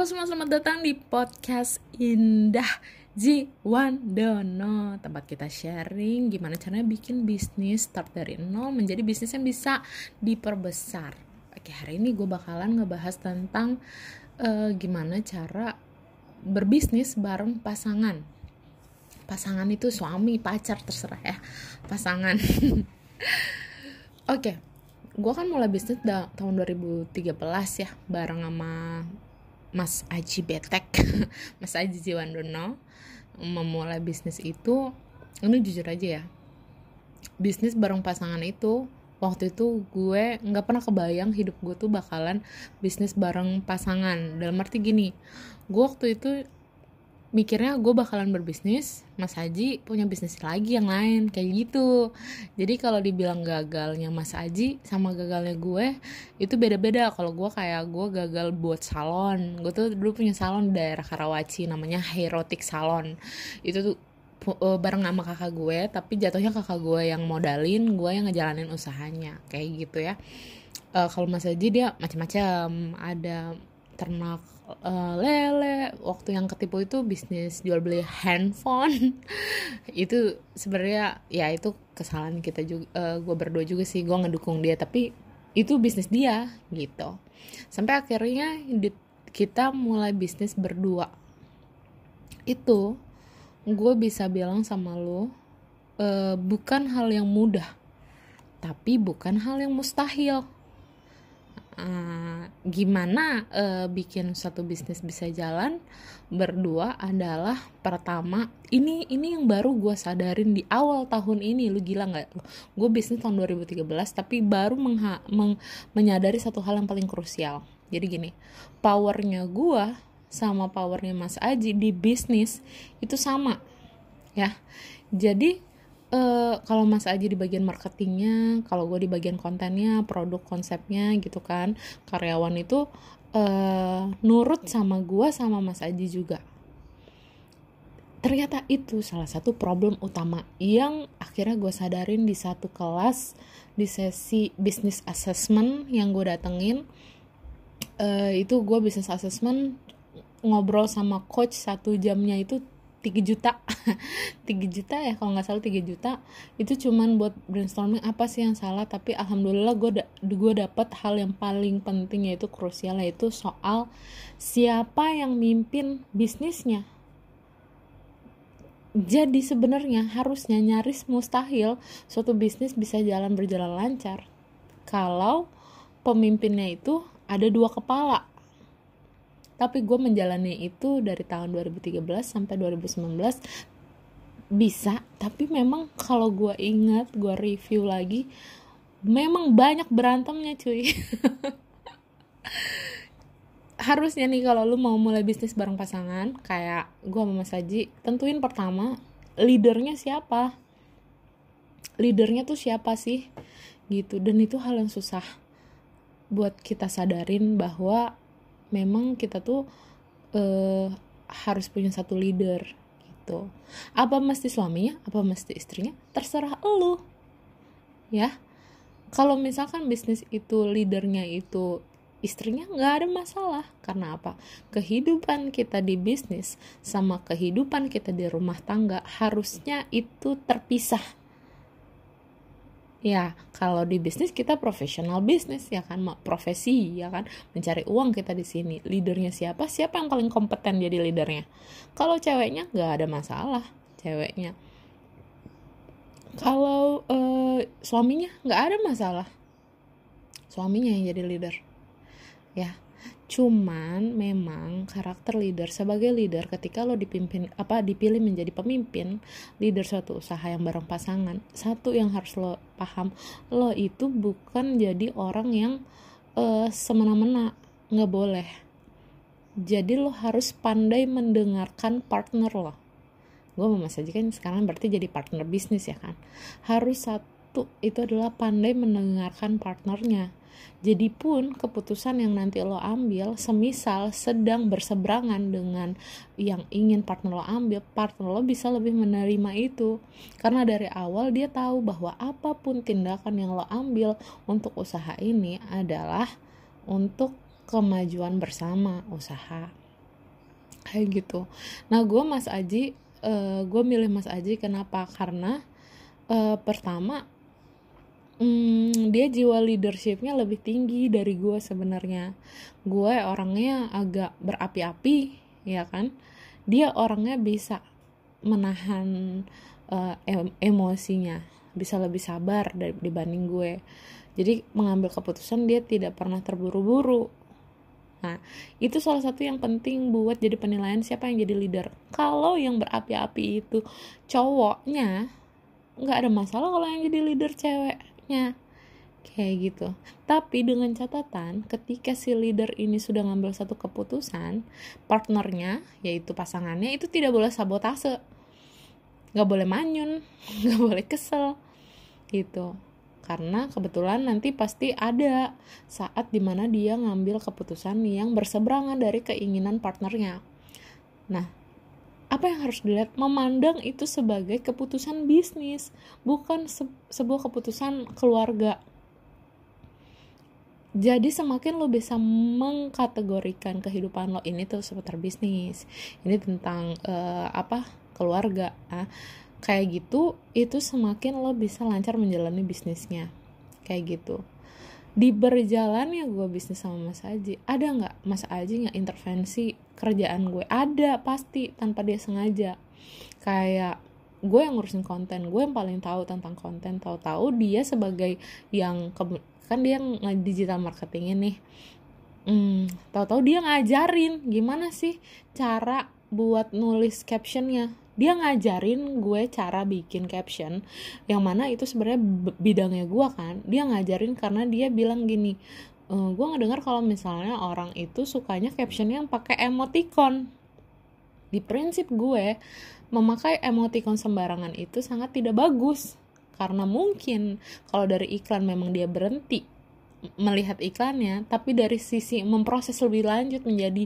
Halo semua, selamat datang di podcast Indah Jiwandono Tempat kita sharing gimana caranya bikin bisnis start dari nol menjadi bisnis yang bisa diperbesar. Oke, hari ini gue bakalan ngebahas tentang uh, gimana cara berbisnis bareng pasangan. Pasangan itu suami, pacar, terserah ya. Pasangan. Oke, gue kan mulai bisnis tahun 2013 ya bareng sama Mas Aji Betek Mas Aji Jiwandono memulai bisnis itu ini jujur aja ya bisnis bareng pasangan itu waktu itu gue nggak pernah kebayang hidup gue tuh bakalan bisnis bareng pasangan. Dalam arti gini gue waktu itu mikirnya gue bakalan berbisnis Mas Haji punya bisnis lagi yang lain kayak gitu. Jadi kalau dibilang gagalnya Mas Haji sama gagalnya gue itu beda-beda. Kalau gue kayak gue gagal buat salon. Gue tuh dulu punya salon di daerah Karawaci namanya Herotic Salon. Itu tuh uh, bareng sama kakak gue tapi jatuhnya kakak gue yang modalin gue yang ngejalanin usahanya. Kayak gitu ya. Uh, kalau Mas Haji dia macam-macam ada ternak uh, lele waktu yang ketipu itu bisnis jual beli handphone. Itu sebenarnya ya itu kesalahan kita juga uh, eh, gue berdua juga sih gue ngedukung dia tapi itu bisnis dia gitu. Sampai akhirnya kita mulai bisnis berdua. Itu gue bisa bilang sama lo uh, bukan hal yang mudah tapi bukan hal yang mustahil uh, gimana uh, bikin satu bisnis bisa jalan berdua adalah pertama ini ini yang baru gue sadarin di awal tahun ini lu gila nggak? Gue bisnis tahun 2013 tapi baru mengha meng menyadari satu hal yang paling krusial. Jadi gini powernya gue sama powernya Mas Aji di bisnis itu sama ya. Jadi uh, kalau Mas Aji di bagian marketingnya, kalau gue di bagian kontennya, produk konsepnya gitu kan, karyawan itu uh, nurut sama gue sama Mas Aji juga. Ternyata itu salah satu problem utama yang akhirnya gue sadarin di satu kelas di sesi business assessment yang gue datengin. Uh, itu gue business assessment ngobrol sama coach satu jamnya itu 3 juta. 3 juta ya kalau nggak salah 3 juta. Itu cuman buat brainstorming apa sih yang salah tapi alhamdulillah gue da gue dapet hal yang paling penting yaitu krusial yaitu soal siapa yang mimpin bisnisnya. Jadi sebenarnya harusnya nyaris mustahil suatu bisnis bisa jalan berjalan lancar kalau pemimpinnya itu ada dua kepala tapi gue menjalani itu dari tahun 2013 sampai 2019 bisa tapi memang kalau gue ingat gue review lagi memang banyak berantemnya cuy. Harusnya nih kalau lu mau mulai bisnis bareng pasangan kayak gue sama Mas Haji tentuin pertama leadernya siapa? Leadernya tuh siapa sih? Gitu. Dan itu hal yang susah buat kita sadarin bahwa memang kita tuh uh, harus punya satu leader gitu. Apa mesti suaminya apa mesti istrinya terserah lu ya. Kalau misalkan bisnis itu leadernya itu istrinya nggak ada masalah. Karena apa? Kehidupan kita di bisnis sama kehidupan kita di rumah tangga harusnya itu terpisah ya kalau di bisnis kita profesional bisnis ya kan? Profesi ya kan? Mencari uang kita di sini. Leadernya siapa? Siapa yang paling kompeten jadi leadernya? Kalau ceweknya nggak ada masalah. Ceweknya kalau uh, suaminya nggak ada masalah. Suaminya yang jadi leader. Ya Cuman memang karakter leader sebagai leader ketika lo dipimpin apa dipilih menjadi pemimpin leader suatu usaha yang bareng pasangan, satu yang harus lo paham, lo itu bukan jadi orang yang uh, semena-mena, nggak boleh. Jadi lo harus pandai mendengarkan partner lo. Gue mau kan sekarang berarti jadi partner bisnis ya kan. Harus satu itu adalah pandai mendengarkan partnernya jadi pun keputusan yang nanti lo ambil, semisal sedang berseberangan dengan yang ingin partner lo ambil, partner lo bisa lebih menerima itu. Karena dari awal dia tahu bahwa apa pun tindakan yang lo ambil untuk usaha ini adalah untuk kemajuan bersama usaha. Kayak gitu. Nah gue Mas Aji uh, gue milih Mas Aji kenapa? Karena uh, pertama hmm, dia jiwa leadershipnya lebih tinggi dari gue sebenarnya. Gue orangnya agak berapi-api ya kan? Dia orangnya bisa menahan uh, emosinya bisa lebih sabar dari dibanding gue. Jadi mengambil keputusan dia tidak pernah terburu-buru. Nah, itu salah satu yang penting buat jadi penilaian siapa yang jadi leader. Kalau yang berapi-api itu cowoknya, nggak ada masalah kalau yang jadi leader ceweknya. Kayak gitu. Tapi dengan catatan, ketika si leader ini sudah ngambil satu keputusan, partnernya, yaitu pasangannya, itu tidak boleh sabotase. Nggak boleh manyun, nggak boleh kesel. Gitu karena kebetulan nanti pasti ada saat di mana dia ngambil keputusan yang berseberangan dari keinginan partnernya. Nah, apa yang harus dilihat? Memandang itu sebagai keputusan bisnis, bukan se sebuah keputusan keluarga. Jadi semakin lo bisa mengkategorikan kehidupan lo ini tuh seputar bisnis, ini tentang uh, apa keluarga. Uh, kayak gitu itu semakin lo bisa lancar menjalani bisnisnya kayak gitu di berjalannya gue bisnis sama Mas Aji ada nggak? Mas Aji nggak intervensi kerjaan gue? Ada pasti tanpa dia sengaja. Kayak gue yang ngurusin konten gue yang paling tahu tentang konten. Tahu-tahu dia sebagai yang kan dia yang digital marketing ini. Hmm, tahu-tahu dia ngajarin. Gimana sih cara buat nulis captionnya dia ngajarin gue cara bikin caption yang mana itu sebenarnya bidangnya gue kan. Dia ngajarin karena dia bilang gini e, gue ngedengar kalau misalnya orang itu sukanya caption yang pakai emoticon. Di prinsip gue memakai emoticon sembarangan itu sangat tidak bagus. Karena mungkin kalau dari iklan memang dia berhenti melihat iklannya tapi dari sisi memproses lebih lanjut menjadi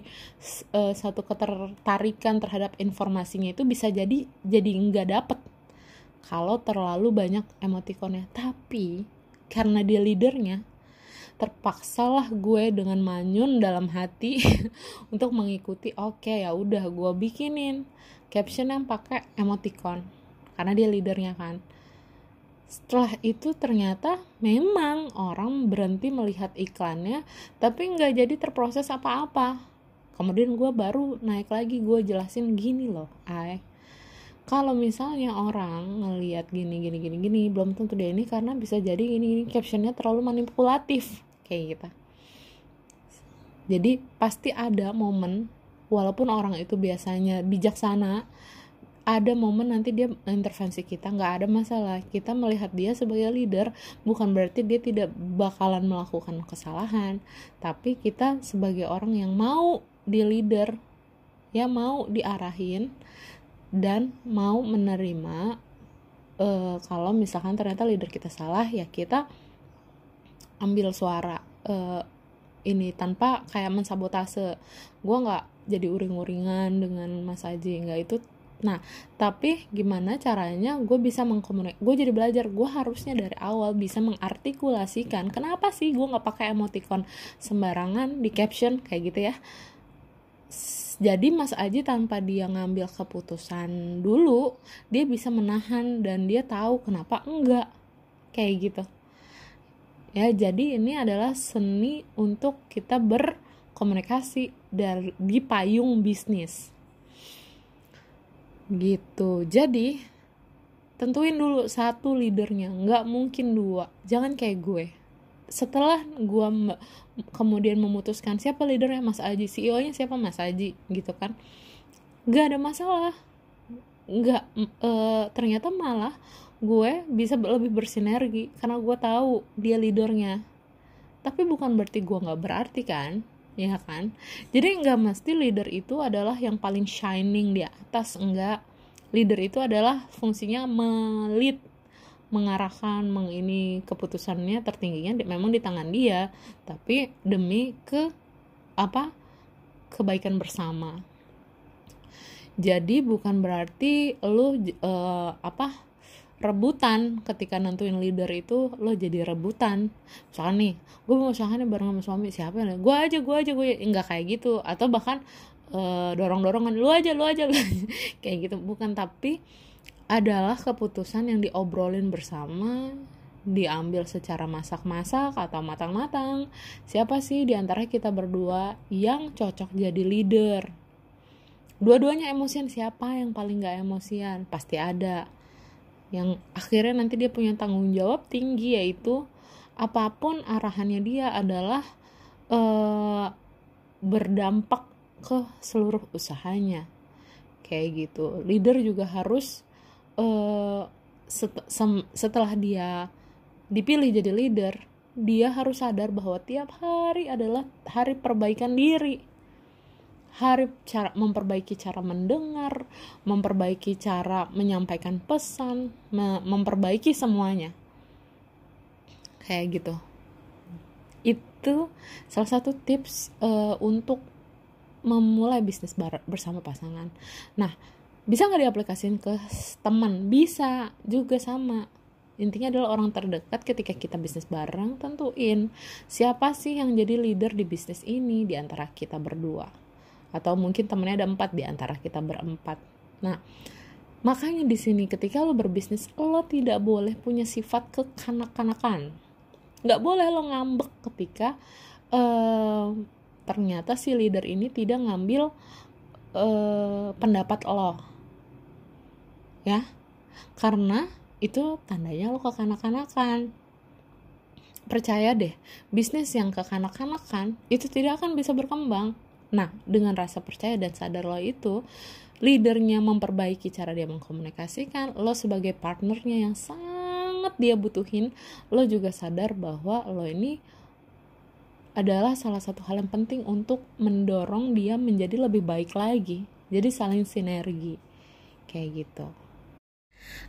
uh, satu ketertarikan terhadap informasinya itu bisa jadi jadi nggak dapet. Kalau terlalu banyak emotikonnya. Tapi karena dia leadernya terpaksalah gue dengan manyun dalam hati untuk mengikuti oke okay, ya udah gue bikinin caption yang pakai emoticon karena dia leadernya kan setelah itu ternyata memang orang berhenti melihat iklannya tapi nggak jadi terproses apa-apa. Kemudian gue baru naik lagi gue jelasin gini loh ay kalau misalnya orang ngelihat gini gini gini gini belum tentu dia ini karena bisa jadi ini ini captionnya terlalu manipulatif kayak gitu. Jadi pasti ada momen walaupun orang itu biasanya bijaksana ada momen nanti dia intervensi kita nggak ada masalah. Kita melihat dia sebagai leader bukan berarti dia tidak bakalan melakukan kesalahan tapi kita sebagai orang yang mau di leader ya mau diarahin dan mau menerima uh, kalau misalkan ternyata leader kita salah ya kita ambil suara uh, ini tanpa kayak mensabotase. Gue nggak jadi uring-uringan dengan Mas Aji nggak. Itu Nah, tapi gimana caranya gue bisa mengkomunik? Gue jadi belajar, gue harusnya dari awal bisa mengartikulasikan kenapa sih gue nggak pakai emoticon sembarangan di caption kayak gitu ya. Jadi Mas Aji tanpa dia ngambil keputusan dulu, dia bisa menahan dan dia tahu kenapa enggak kayak gitu. Ya, jadi ini adalah seni untuk kita berkomunikasi dari di payung bisnis gitu. Jadi tentuin dulu satu leadernya. Nggak mungkin dua. Jangan kayak gue. Setelah gue kemudian memutuskan siapa leadernya Mas Aji CEO nya siapa Mas Aji gitu kan. Nggak ada masalah. Nggak e, ternyata malah gue bisa lebih bersinergi. Karena gue tahu dia leadernya. Tapi bukan berarti gue nggak berarti kan ya kan? Jadi nggak mesti leader itu adalah yang paling shining di atas enggak. Leader itu adalah fungsinya melit mengarahkan meng ini keputusannya tertingginya memang di tangan dia tapi demi ke apa kebaikan bersama. Jadi bukan berarti lu uh, apa rebutan. Ketika nentuin leader itu lo jadi rebutan. Misalkan nih gue mau usaha nih bareng sama suami siapa ya? Gue aja gue aja gue nggak kayak gitu. Atau bahkan uh, dorong-dorongan lu aja lu aja kayak gitu. Bukan tapi adalah keputusan yang diobrolin bersama diambil secara masak-masak atau matang-matang. Siapa sih di antara kita berdua yang cocok jadi leader? Dua-duanya emosian. Siapa yang paling gak emosian? Pasti ada yang akhirnya nanti dia punya tanggung jawab tinggi yaitu apa pun arahannya dia adalah uh, berdampak ke seluruh usahanya. Kayak gitu. Leader juga harus uh, set setelah dia dipilih jadi leader dia harus sadar bahwa tiap hari adalah hari perbaikan diri hari cara memperbaiki cara mendengar memperbaiki cara menyampaikan pesan me memperbaiki semuanya. Kayak gitu. Itu salah satu tips uh, untuk memulai bisnis bersama pasangan. Nah bisa nggak diaplikasikan ke teman? Bisa juga sama. Intinya adalah orang terdekat ketika kita bisnis bareng tentuin siapa sih yang jadi leader di bisnis ini di antara kita berdua atau mungkin temennya ada empat di antara kita berempat. Nah makanya di sini ketika lo berbisnis lo tidak boleh punya sifat kekanak-kanakan. Nggak boleh lo ngambek ketika uh, ternyata si leader ini tidak ngambil uh, pendapat lo. Ya karena itu tandanya lo kekanak-kanakan. Percaya deh bisnis yang kekanak-kanakan itu tidak akan bisa berkembang nah dengan rasa percaya dan sadar lo itu leadernya memperbaiki cara dia mengkomunikasikan lo sebagai partnernya yang sangat dia butuhin lo juga sadar bahwa lo ini adalah salah satu hal yang penting untuk mendorong dia menjadi lebih baik lagi jadi saling sinergi kayak gitu.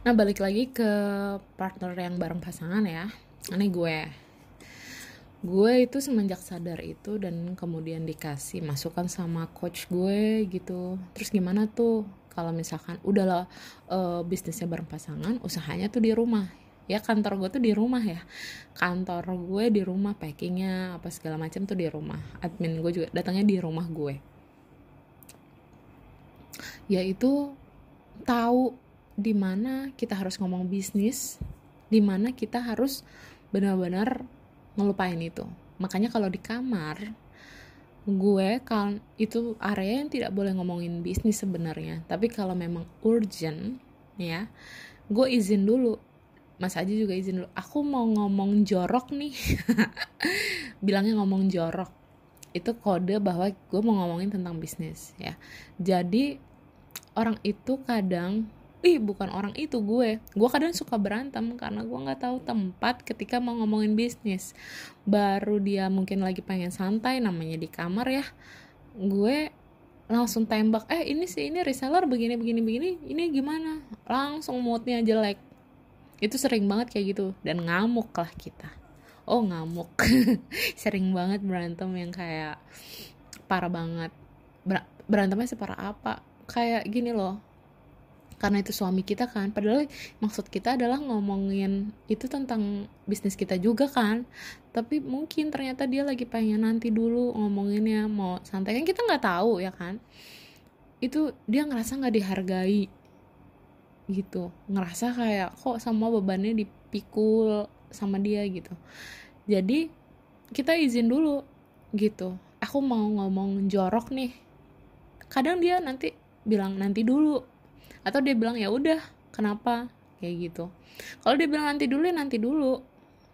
Nah balik lagi ke partner yang bareng pasangan ya Ini gue Gue itu semenjak sadar itu dan kemudian dikasih masukan sama coach gue gitu. Terus gimana tuh kalau misalkan udahlah uh, bisnisnya bareng pasangan usahanya tuh di rumah. Ya kantor gue tuh di rumah ya. Kantor gue di rumah packingnya apa segala macam tuh di rumah. Admin gue juga datangnya di rumah gue. Yaitu tahu di mana kita harus ngomong bisnis, di mana kita harus benar-benar ngelupain itu. Makanya kalau di kamar, gue kan itu area yang tidak boleh ngomongin bisnis sebenarnya. Tapi kalau memang urgent, ya, gue izin dulu. Mas Aji juga izin dulu. Aku mau ngomong jorok nih. Bilangnya ngomong jorok. Itu kode bahwa gue mau ngomongin tentang bisnis, ya. Jadi orang itu kadang ih bukan orang itu gue. Gue kadang suka berantem karena gue nggak tahu tempat ketika mau ngomongin bisnis. Baru dia mungkin lagi pengen santai namanya di kamar ya gue langsung tembak eh ini sih ini reseller begini begini begini ini gimana? Langsung moodnya jelek. Itu sering banget kayak gitu dan ngamuk lah kita. Oh ngamuk. Sering banget berantem yang kayak parah banget. Ber berantemnya separah apa? Kayak gini loh karena itu suami kita kan. Padahal maksud kita adalah ngomongin itu tentang bisnis kita juga kan. Tapi mungkin ternyata dia lagi pengen nanti dulu ngomonginnya mau santai. Kan kita nggak tahu ya kan? Itu dia ngerasa nggak dihargai. Gitu. Ngerasa kayak kok sama bebannya dipikul sama dia gitu. Jadi kita izin dulu gitu. Aku mau ngomong jorok nih. Kadang dia nanti bilang nanti dulu atau dia bilang ya udah kenapa? Kayak gitu. Kalau dia bilang nanti dulu ya nanti dulu.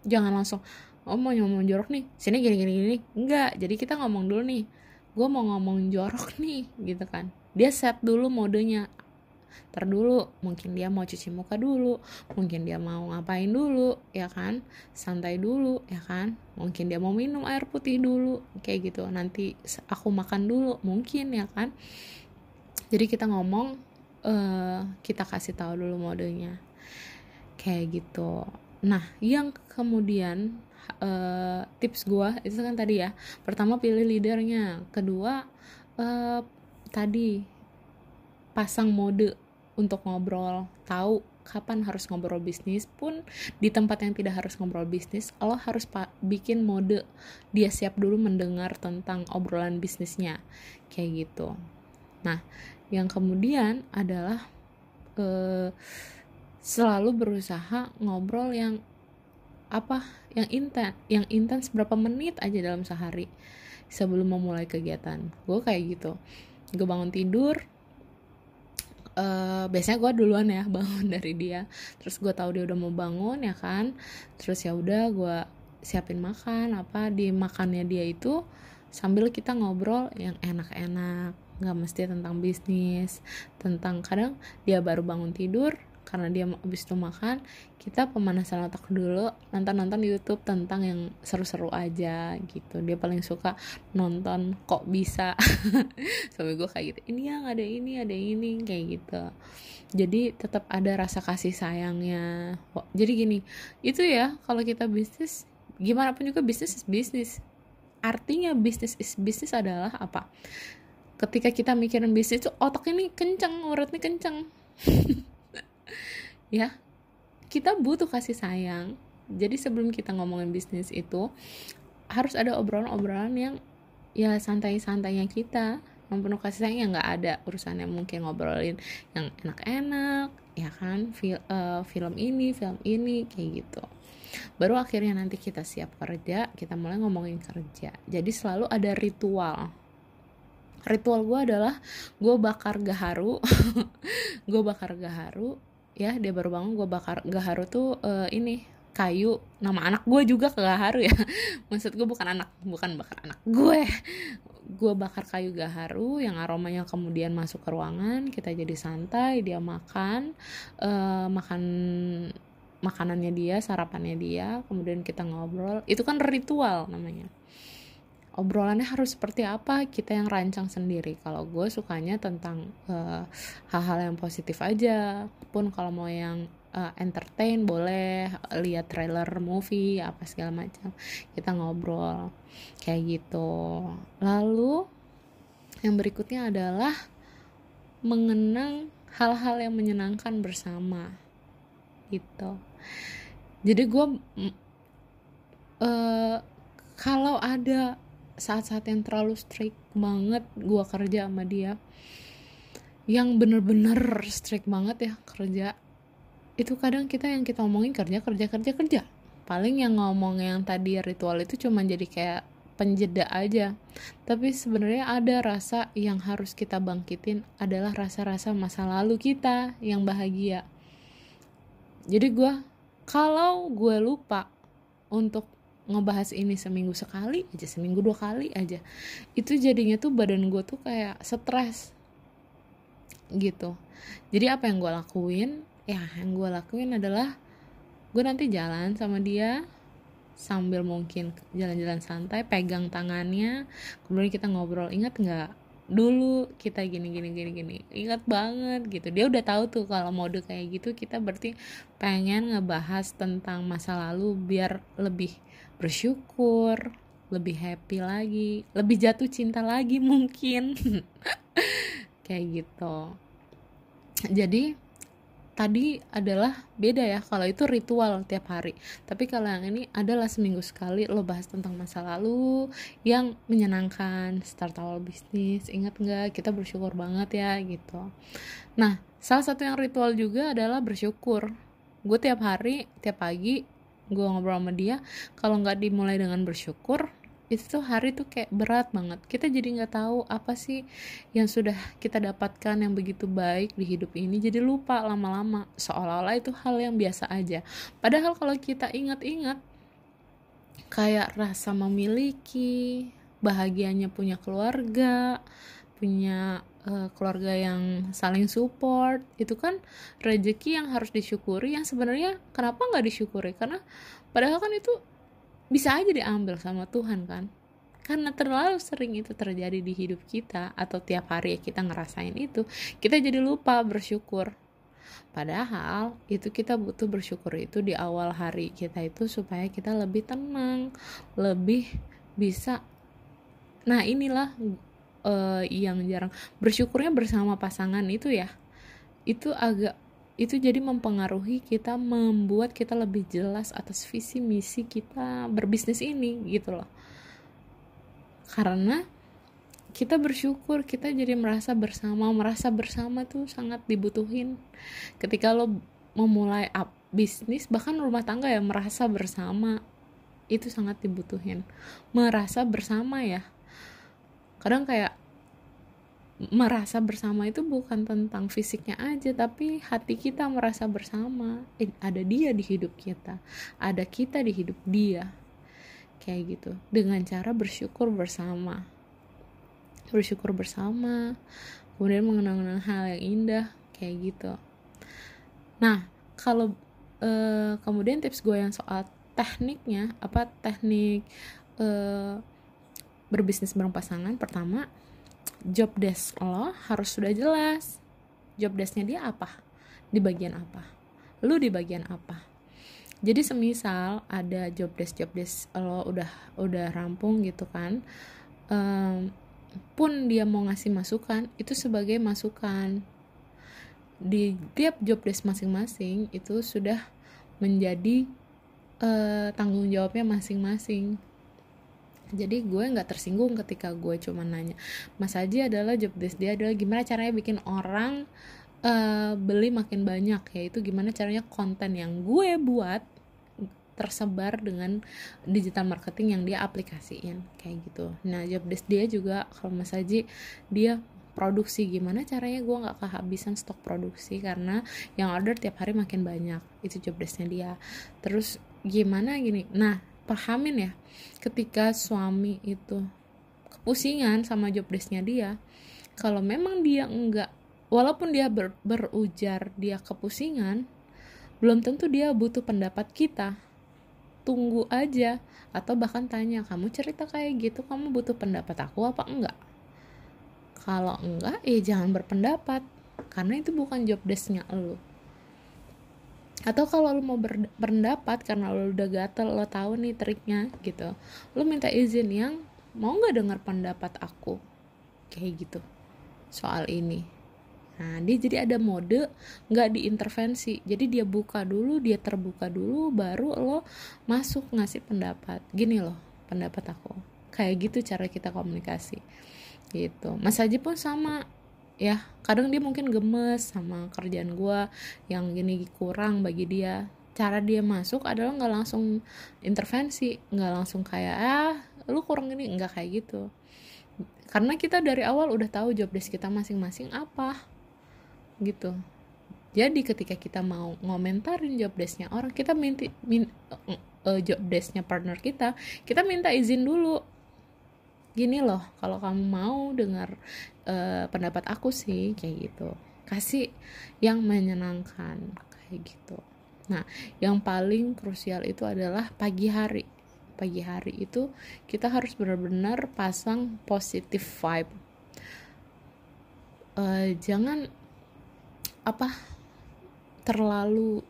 Jangan langsung oh mau ngomong jorok nih? Sini gini gini gini. Enggak jadi kita ngomong dulu nih. Gue mau ngomong jorok nih gitu kan. Dia set dulu modenya. Ter dulu mungkin dia mau cuci muka dulu mungkin dia mau ngapain dulu ya kan? Santai dulu ya kan? Mungkin dia mau minum air putih dulu kayak gitu. Nanti aku makan dulu mungkin ya kan? Jadi kita ngomong uh, kita kasih tahu dulu modenya. Kayak gitu. Nah yang kemudian uh, tips gue itu kan tadi ya. Pertama pilih leadernya. Kedua uh, tadi pasang mode untuk ngobrol. Tahu kapan harus ngobrol bisnis pun di tempat yang tidak harus ngobrol bisnis lo harus bikin mode. Dia siap dulu mendengar tentang obrolan bisnisnya. Kayak gitu. Nah yang kemudian adalah eh, selalu berusaha ngobrol yang apa yang intens yang intens berapa menit aja dalam sehari sebelum memulai kegiatan. Gue kayak gitu. Gue bangun tidur uh, biasanya gue duluan ya bangun dari dia. Terus gue tahu dia udah mau bangun ya kan? Terus ya udah gue siapin makan apa di makannya dia itu sambil kita ngobrol yang enak-enak nggak mesti tentang bisnis tentang kadang dia baru bangun tidur karena dia habis itu makan kita pemanasan otak dulu nonton nonton YouTube tentang yang seru-seru aja gitu. Dia paling suka nonton kok bisa. Sampai gue kayak gitu ini yang ada ini ada ini kayak gitu. Jadi tetap ada rasa kasih sayangnya. Jadi gini itu ya kalau kita bisnis gimana pun juga bisnis is bisnis. Artinya bisnis is bisnis adalah apa ketika kita mikirin bisnis itu otak ini kenceng uratnya kenceng. Ya kita butuh kasih sayang. Jadi sebelum kita ngomongin bisnis itu harus ada obrolan-obrolan yang ya santai-santainya kita. Yang kasih sayang yang nggak ada urusannya mungkin ngobrolin yang enak-enak ya kan? Fil, uh, film ini film ini kayak gitu. Baru akhirnya nanti kita siap kerja kita mulai ngomongin kerja. Jadi selalu ada ritual ritual gue adalah gue bakar gaharu. Gue bakar gaharu. Ya dia baru bangun gue bakar gaharu tuh uh, ini kayu. Nama anak gue juga ke gaharu ya. Maksud gue bukan anak bukan bakar anak gue gue bakar kayu gaharu yang aromanya kemudian masuk ke ruangan kita jadi santai dia makan uh, makan makanannya dia sarapannya dia kemudian kita ngobrol. Itu kan ritual namanya obrolannya harus seperti apa kita yang rancang sendiri. Kalau gue sukanya tentang eh, hal-hal yang positif aja. Pun kalau mau yang uh, entertain boleh lihat trailer movie apa segala macam kita ngobrol. Kayak gitu. Lalu yang berikutnya adalah mengenang hal-hal yang menyenangkan bersama. Gitu. Jadi gue uh, kalau ada saat-saat yang terlalu strict banget gue kerja sama dia yang bener-bener strict banget ya kerja itu kadang kita yang kita omongin kerja kerja kerja kerja. Paling yang ngomong yang tadi ritual itu cuma jadi kayak penjeda aja. Tapi sebenarnya ada rasa yang harus kita bangkitin adalah rasa-rasa masa lalu kita yang bahagia. Jadi gue kalau gue lupa untuk ngebahas ini seminggu sekali aja seminggu dua kali aja. Itu jadinya tuh badan gue tuh kayak stres. Gitu. Jadi apa yang gue lakuin? Ya yang gue lakuin adalah gue nanti jalan sama dia sambil mungkin jalan-jalan santai pegang tangannya kemudian kita ngobrol. Ingat nggak? Dulu kita gini gini gini gini. Ingat banget gitu. Dia udah tahu tuh kalau mode kayak gitu kita berarti pengen ngebahas tentang masa lalu biar lebih bersyukur lebih happy lagi lebih jatuh cinta lagi mungkin. Kayak gitu. Jadi tadi adalah beda ya kalau itu ritual tiap hari. Tapi kalau yang ini adalah seminggu sekali lo bahas tentang masa lalu yang menyenangkan start awal bisnis ingat nggak kita bersyukur banget ya gitu. Nah salah satu yang ritual juga adalah bersyukur. Gue tiap hari tiap pagi gue ngobrol sama dia kalau nggak dimulai dengan bersyukur itu tuh hari tuh kayak berat banget. Kita jadi nggak tahu apa sih yang sudah kita dapatkan yang begitu baik di hidup ini jadi lupa lama-lama. Seolah-olah itu hal yang biasa aja. Padahal kalau kita ingat-ingat kayak rasa memiliki bahagianya punya keluarga punya uh, keluarga yang saling support itu kan rezeki yang harus disyukuri yang sebenarnya kenapa nggak disyukuri? Karena padahal kan itu bisa aja diambil sama Tuhan kan. Karena terlalu sering itu terjadi di hidup kita atau tiap hari kita ngerasain itu kita jadi lupa bersyukur. Padahal itu kita butuh bersyukur itu di awal hari kita itu supaya kita lebih tenang lebih bisa. Nah inilah uh, yang jarang. Bersyukurnya bersama pasangan itu ya itu agak itu jadi mempengaruhi kita membuat kita lebih jelas atas visi misi kita berbisnis ini gitu loh. Karena kita bersyukur kita jadi merasa bersama merasa bersama tuh sangat dibutuhin. Ketika lo memulai up bisnis bahkan rumah tangga ya merasa bersama itu sangat dibutuhin. Merasa bersama ya kadang kayak merasa bersama itu bukan tentang fisiknya aja tapi hati kita merasa bersama. Eh, ada dia di hidup kita ada kita di hidup dia. Kayak gitu. Dengan cara bersyukur bersama. Bersyukur bersama kemudian mengenang-kenang hal yang indah kayak gitu. Nah kalau eh, kemudian tips gue yang soal tekniknya apa teknik eh, berbisnis bareng pasangan pertama job desk lo harus sudah jelas. Job desknya dia apa? Di bagian apa? Lu di bagian apa? Jadi semisal ada job desk job desk lo udah udah rampung gitu kan um, pun dia mau ngasih masukan itu sebagai masukan. Di tiap job desk masing-masing itu sudah menjadi uh, tanggung jawabnya masing-masing jadi gue nggak tersinggung ketika gue cuma nanya Mas Haji adalah job desk dia adalah gimana caranya bikin orang uh, beli makin banyak? Yaitu gimana caranya konten yang gue buat tersebar dengan digital marketing yang dia aplikasiin. Kayak gitu. Nah job desk dia juga kalau Mas Haji dia produksi. Gimana caranya gue nggak kehabisan stok produksi karena yang order tiap hari makin banyak. Itu job desknya dia. Terus gimana gini? Nah pahamin ya ketika suami itu kepusingan sama job desknya dia kalau memang dia enggak walaupun dia ber, berujar dia kepusingan belum tentu dia butuh pendapat kita. Tunggu aja atau bahkan tanya kamu cerita kayak gitu kamu butuh pendapat aku apa enggak? Kalau enggak ya jangan berpendapat karena itu bukan job desknya lo atau kalau lo mau berpendapat karena lo udah gatel lo tahu nih triknya gitu. Lo minta izin yang mau nggak dengar pendapat aku. Kayak gitu. Soal ini. Nah dia jadi ada mode nggak diintervensi. Jadi dia buka dulu dia terbuka dulu baru lo masuk ngasih pendapat. Gini loh pendapat aku. Kayak gitu cara kita komunikasi. Gitu. Mas Haji pun sama ya kadang dia mungkin gemes sama kerjaan gue yang gini kurang bagi dia. Cara dia masuk adalah nggak langsung intervensi nggak langsung kayak ah lu kurang ini. Nggak kayak gitu. Karena kita dari awal udah tahu job desk kita masing-masing apa gitu. Jadi ketika kita mau ngomentarin job desknya orang kita minta min, uh, job desknya partner kita kita minta izin dulu gini loh kalau kamu mau dengar uh, pendapat aku sih kayak gitu. Kasih yang menyenangkan kayak gitu. Nah yang paling krusial itu adalah pagi hari. Pagi hari itu kita harus benar-benar pasang positive vibe. Uh, jangan apa terlalu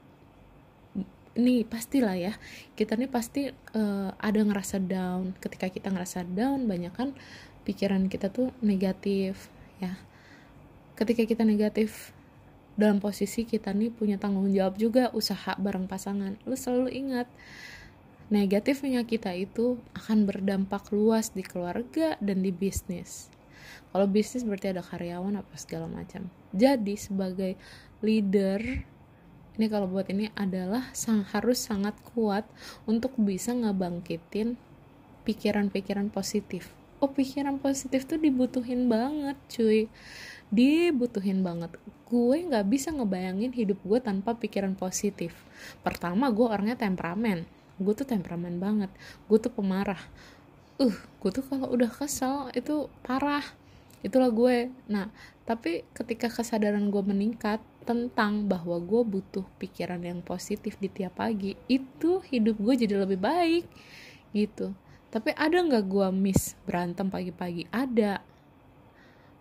nih pastilah ya kita nih pasti uh, ada ngerasa down. Ketika kita ngerasa down banyak kan pikiran kita tuh negatif ya. Ketika kita negatif dalam posisi kita nih punya tanggung jawab juga usaha bareng pasangan. Lu selalu ingat negatifnya kita itu akan berdampak luas di keluarga dan di bisnis. Kalau bisnis berarti ada karyawan apa segala macam. Jadi sebagai leader ini kalau buat ini adalah sang, harus sangat kuat untuk bisa ngebangkitin pikiran-pikiran positif. Oh pikiran positif tuh dibutuhin banget cuy. Dibutuhin banget. Gue nggak bisa ngebayangin hidup gue tanpa pikiran positif. Pertama gue orangnya temperamen. Gue tuh temperamen banget. Gue tuh pemarah. Uh gue tuh kalau udah kesel itu parah. Itulah gue. Nah tapi ketika kesadaran gue meningkat tentang bahwa gue butuh pikiran yang positif di tiap pagi itu hidup gue jadi lebih baik gitu. Tapi ada nggak gue miss berantem pagi-pagi? Ada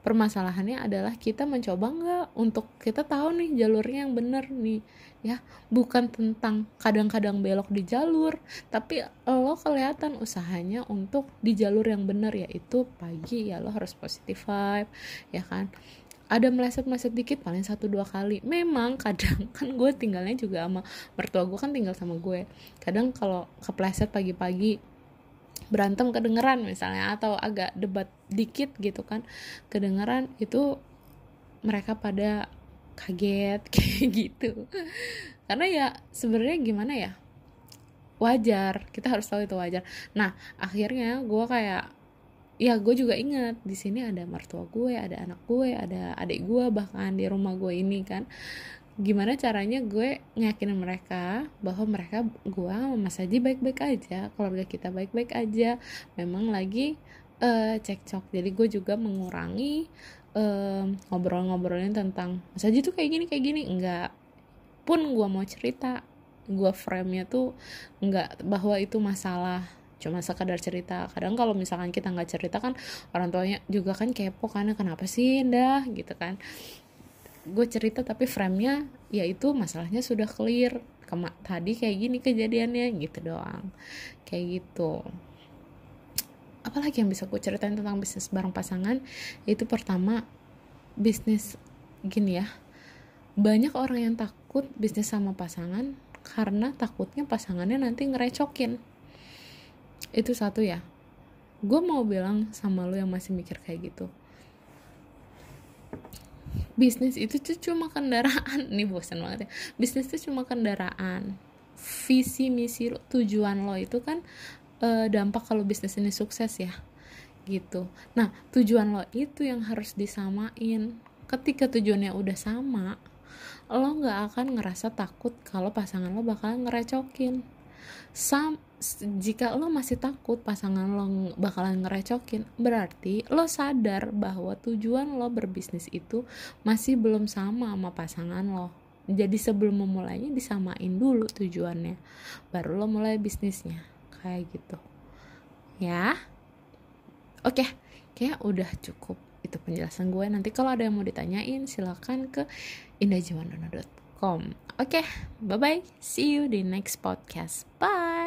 permasalahannya adalah kita mencoba nggak untuk kita tahu nih jalurnya yang bener nih ya. Bukan tentang kadang-kadang belok di jalur tapi lo kelihatan usahanya untuk di jalur yang bener yaitu pagi ya lo harus positif vibe ya kan. Ada meleset-meleset dikit paling satu dua kali. Memang kadang kan gue tinggalnya juga sama mertua gue kan tinggal sama gue. Kadang kalau kepleset pagi-pagi berantem kedengeran misalnya atau agak debat dikit gitu kan kedengeran itu mereka pada kaget kayak gitu. Karena ya sebenarnya gimana ya wajar kita harus tahu itu wajar. Nah akhirnya gue kayak ya gue juga ingat di sini ada mertua gue ada anak gue ada adik gue bahkan di rumah gue ini kan gimana caranya gue ngeyakinin mereka bahwa mereka gue sama Mas Haji baik-baik aja keluarga kita baik-baik aja. Memang lagi uh, cekcok. Jadi gue juga mengurangi uh, ngobrol-ngobrolin tentang Mas Haji tuh kayak gini kayak gini. Enggak. Pun gue mau cerita gue frame-nya tuh enggak bahwa itu masalah cuma sekadar cerita. Kadang kalau misalkan kita nggak cerita kan orang tuanya juga kan kepo karena kenapa sih dah gitu kan gue cerita tapi framenya yaitu masalahnya sudah clear. Kema tadi kayak gini kejadiannya gitu doang. Kayak gitu. Apalagi yang bisa gue ceritain tentang bisnis bareng pasangan? Itu pertama bisnis gini ya. Banyak orang yang takut bisnis sama pasangan karena takutnya pasangannya nanti ngerecokin. Itu satu ya. Gue mau bilang sama lo yang masih mikir kayak gitu bisnis itu tuh cuma kendaraan. Nih bosan banget ya. Bisnis itu cuma kendaraan. Visi misi lo, tujuan lo itu kan e, dampak kalau bisnis ini sukses ya gitu. Nah tujuan lo itu yang harus disamain. Ketika tujuannya udah sama lo nggak akan ngerasa takut kalau pasangan lo bakalan ngerecokin sam jika lo masih takut pasangan lo bakalan ngerecokin berarti lo sadar bahwa tujuan lo berbisnis itu masih belum sama sama pasangan lo. Jadi sebelum memulainya disamain dulu tujuannya baru lo mulai bisnisnya. Kayak gitu. Ya? Oke kayak udah cukup itu penjelasan gue. Nanti kalau ada yang mau ditanyain silakan ke indahjiwandono.com oke bye bye see you di next podcast. Bye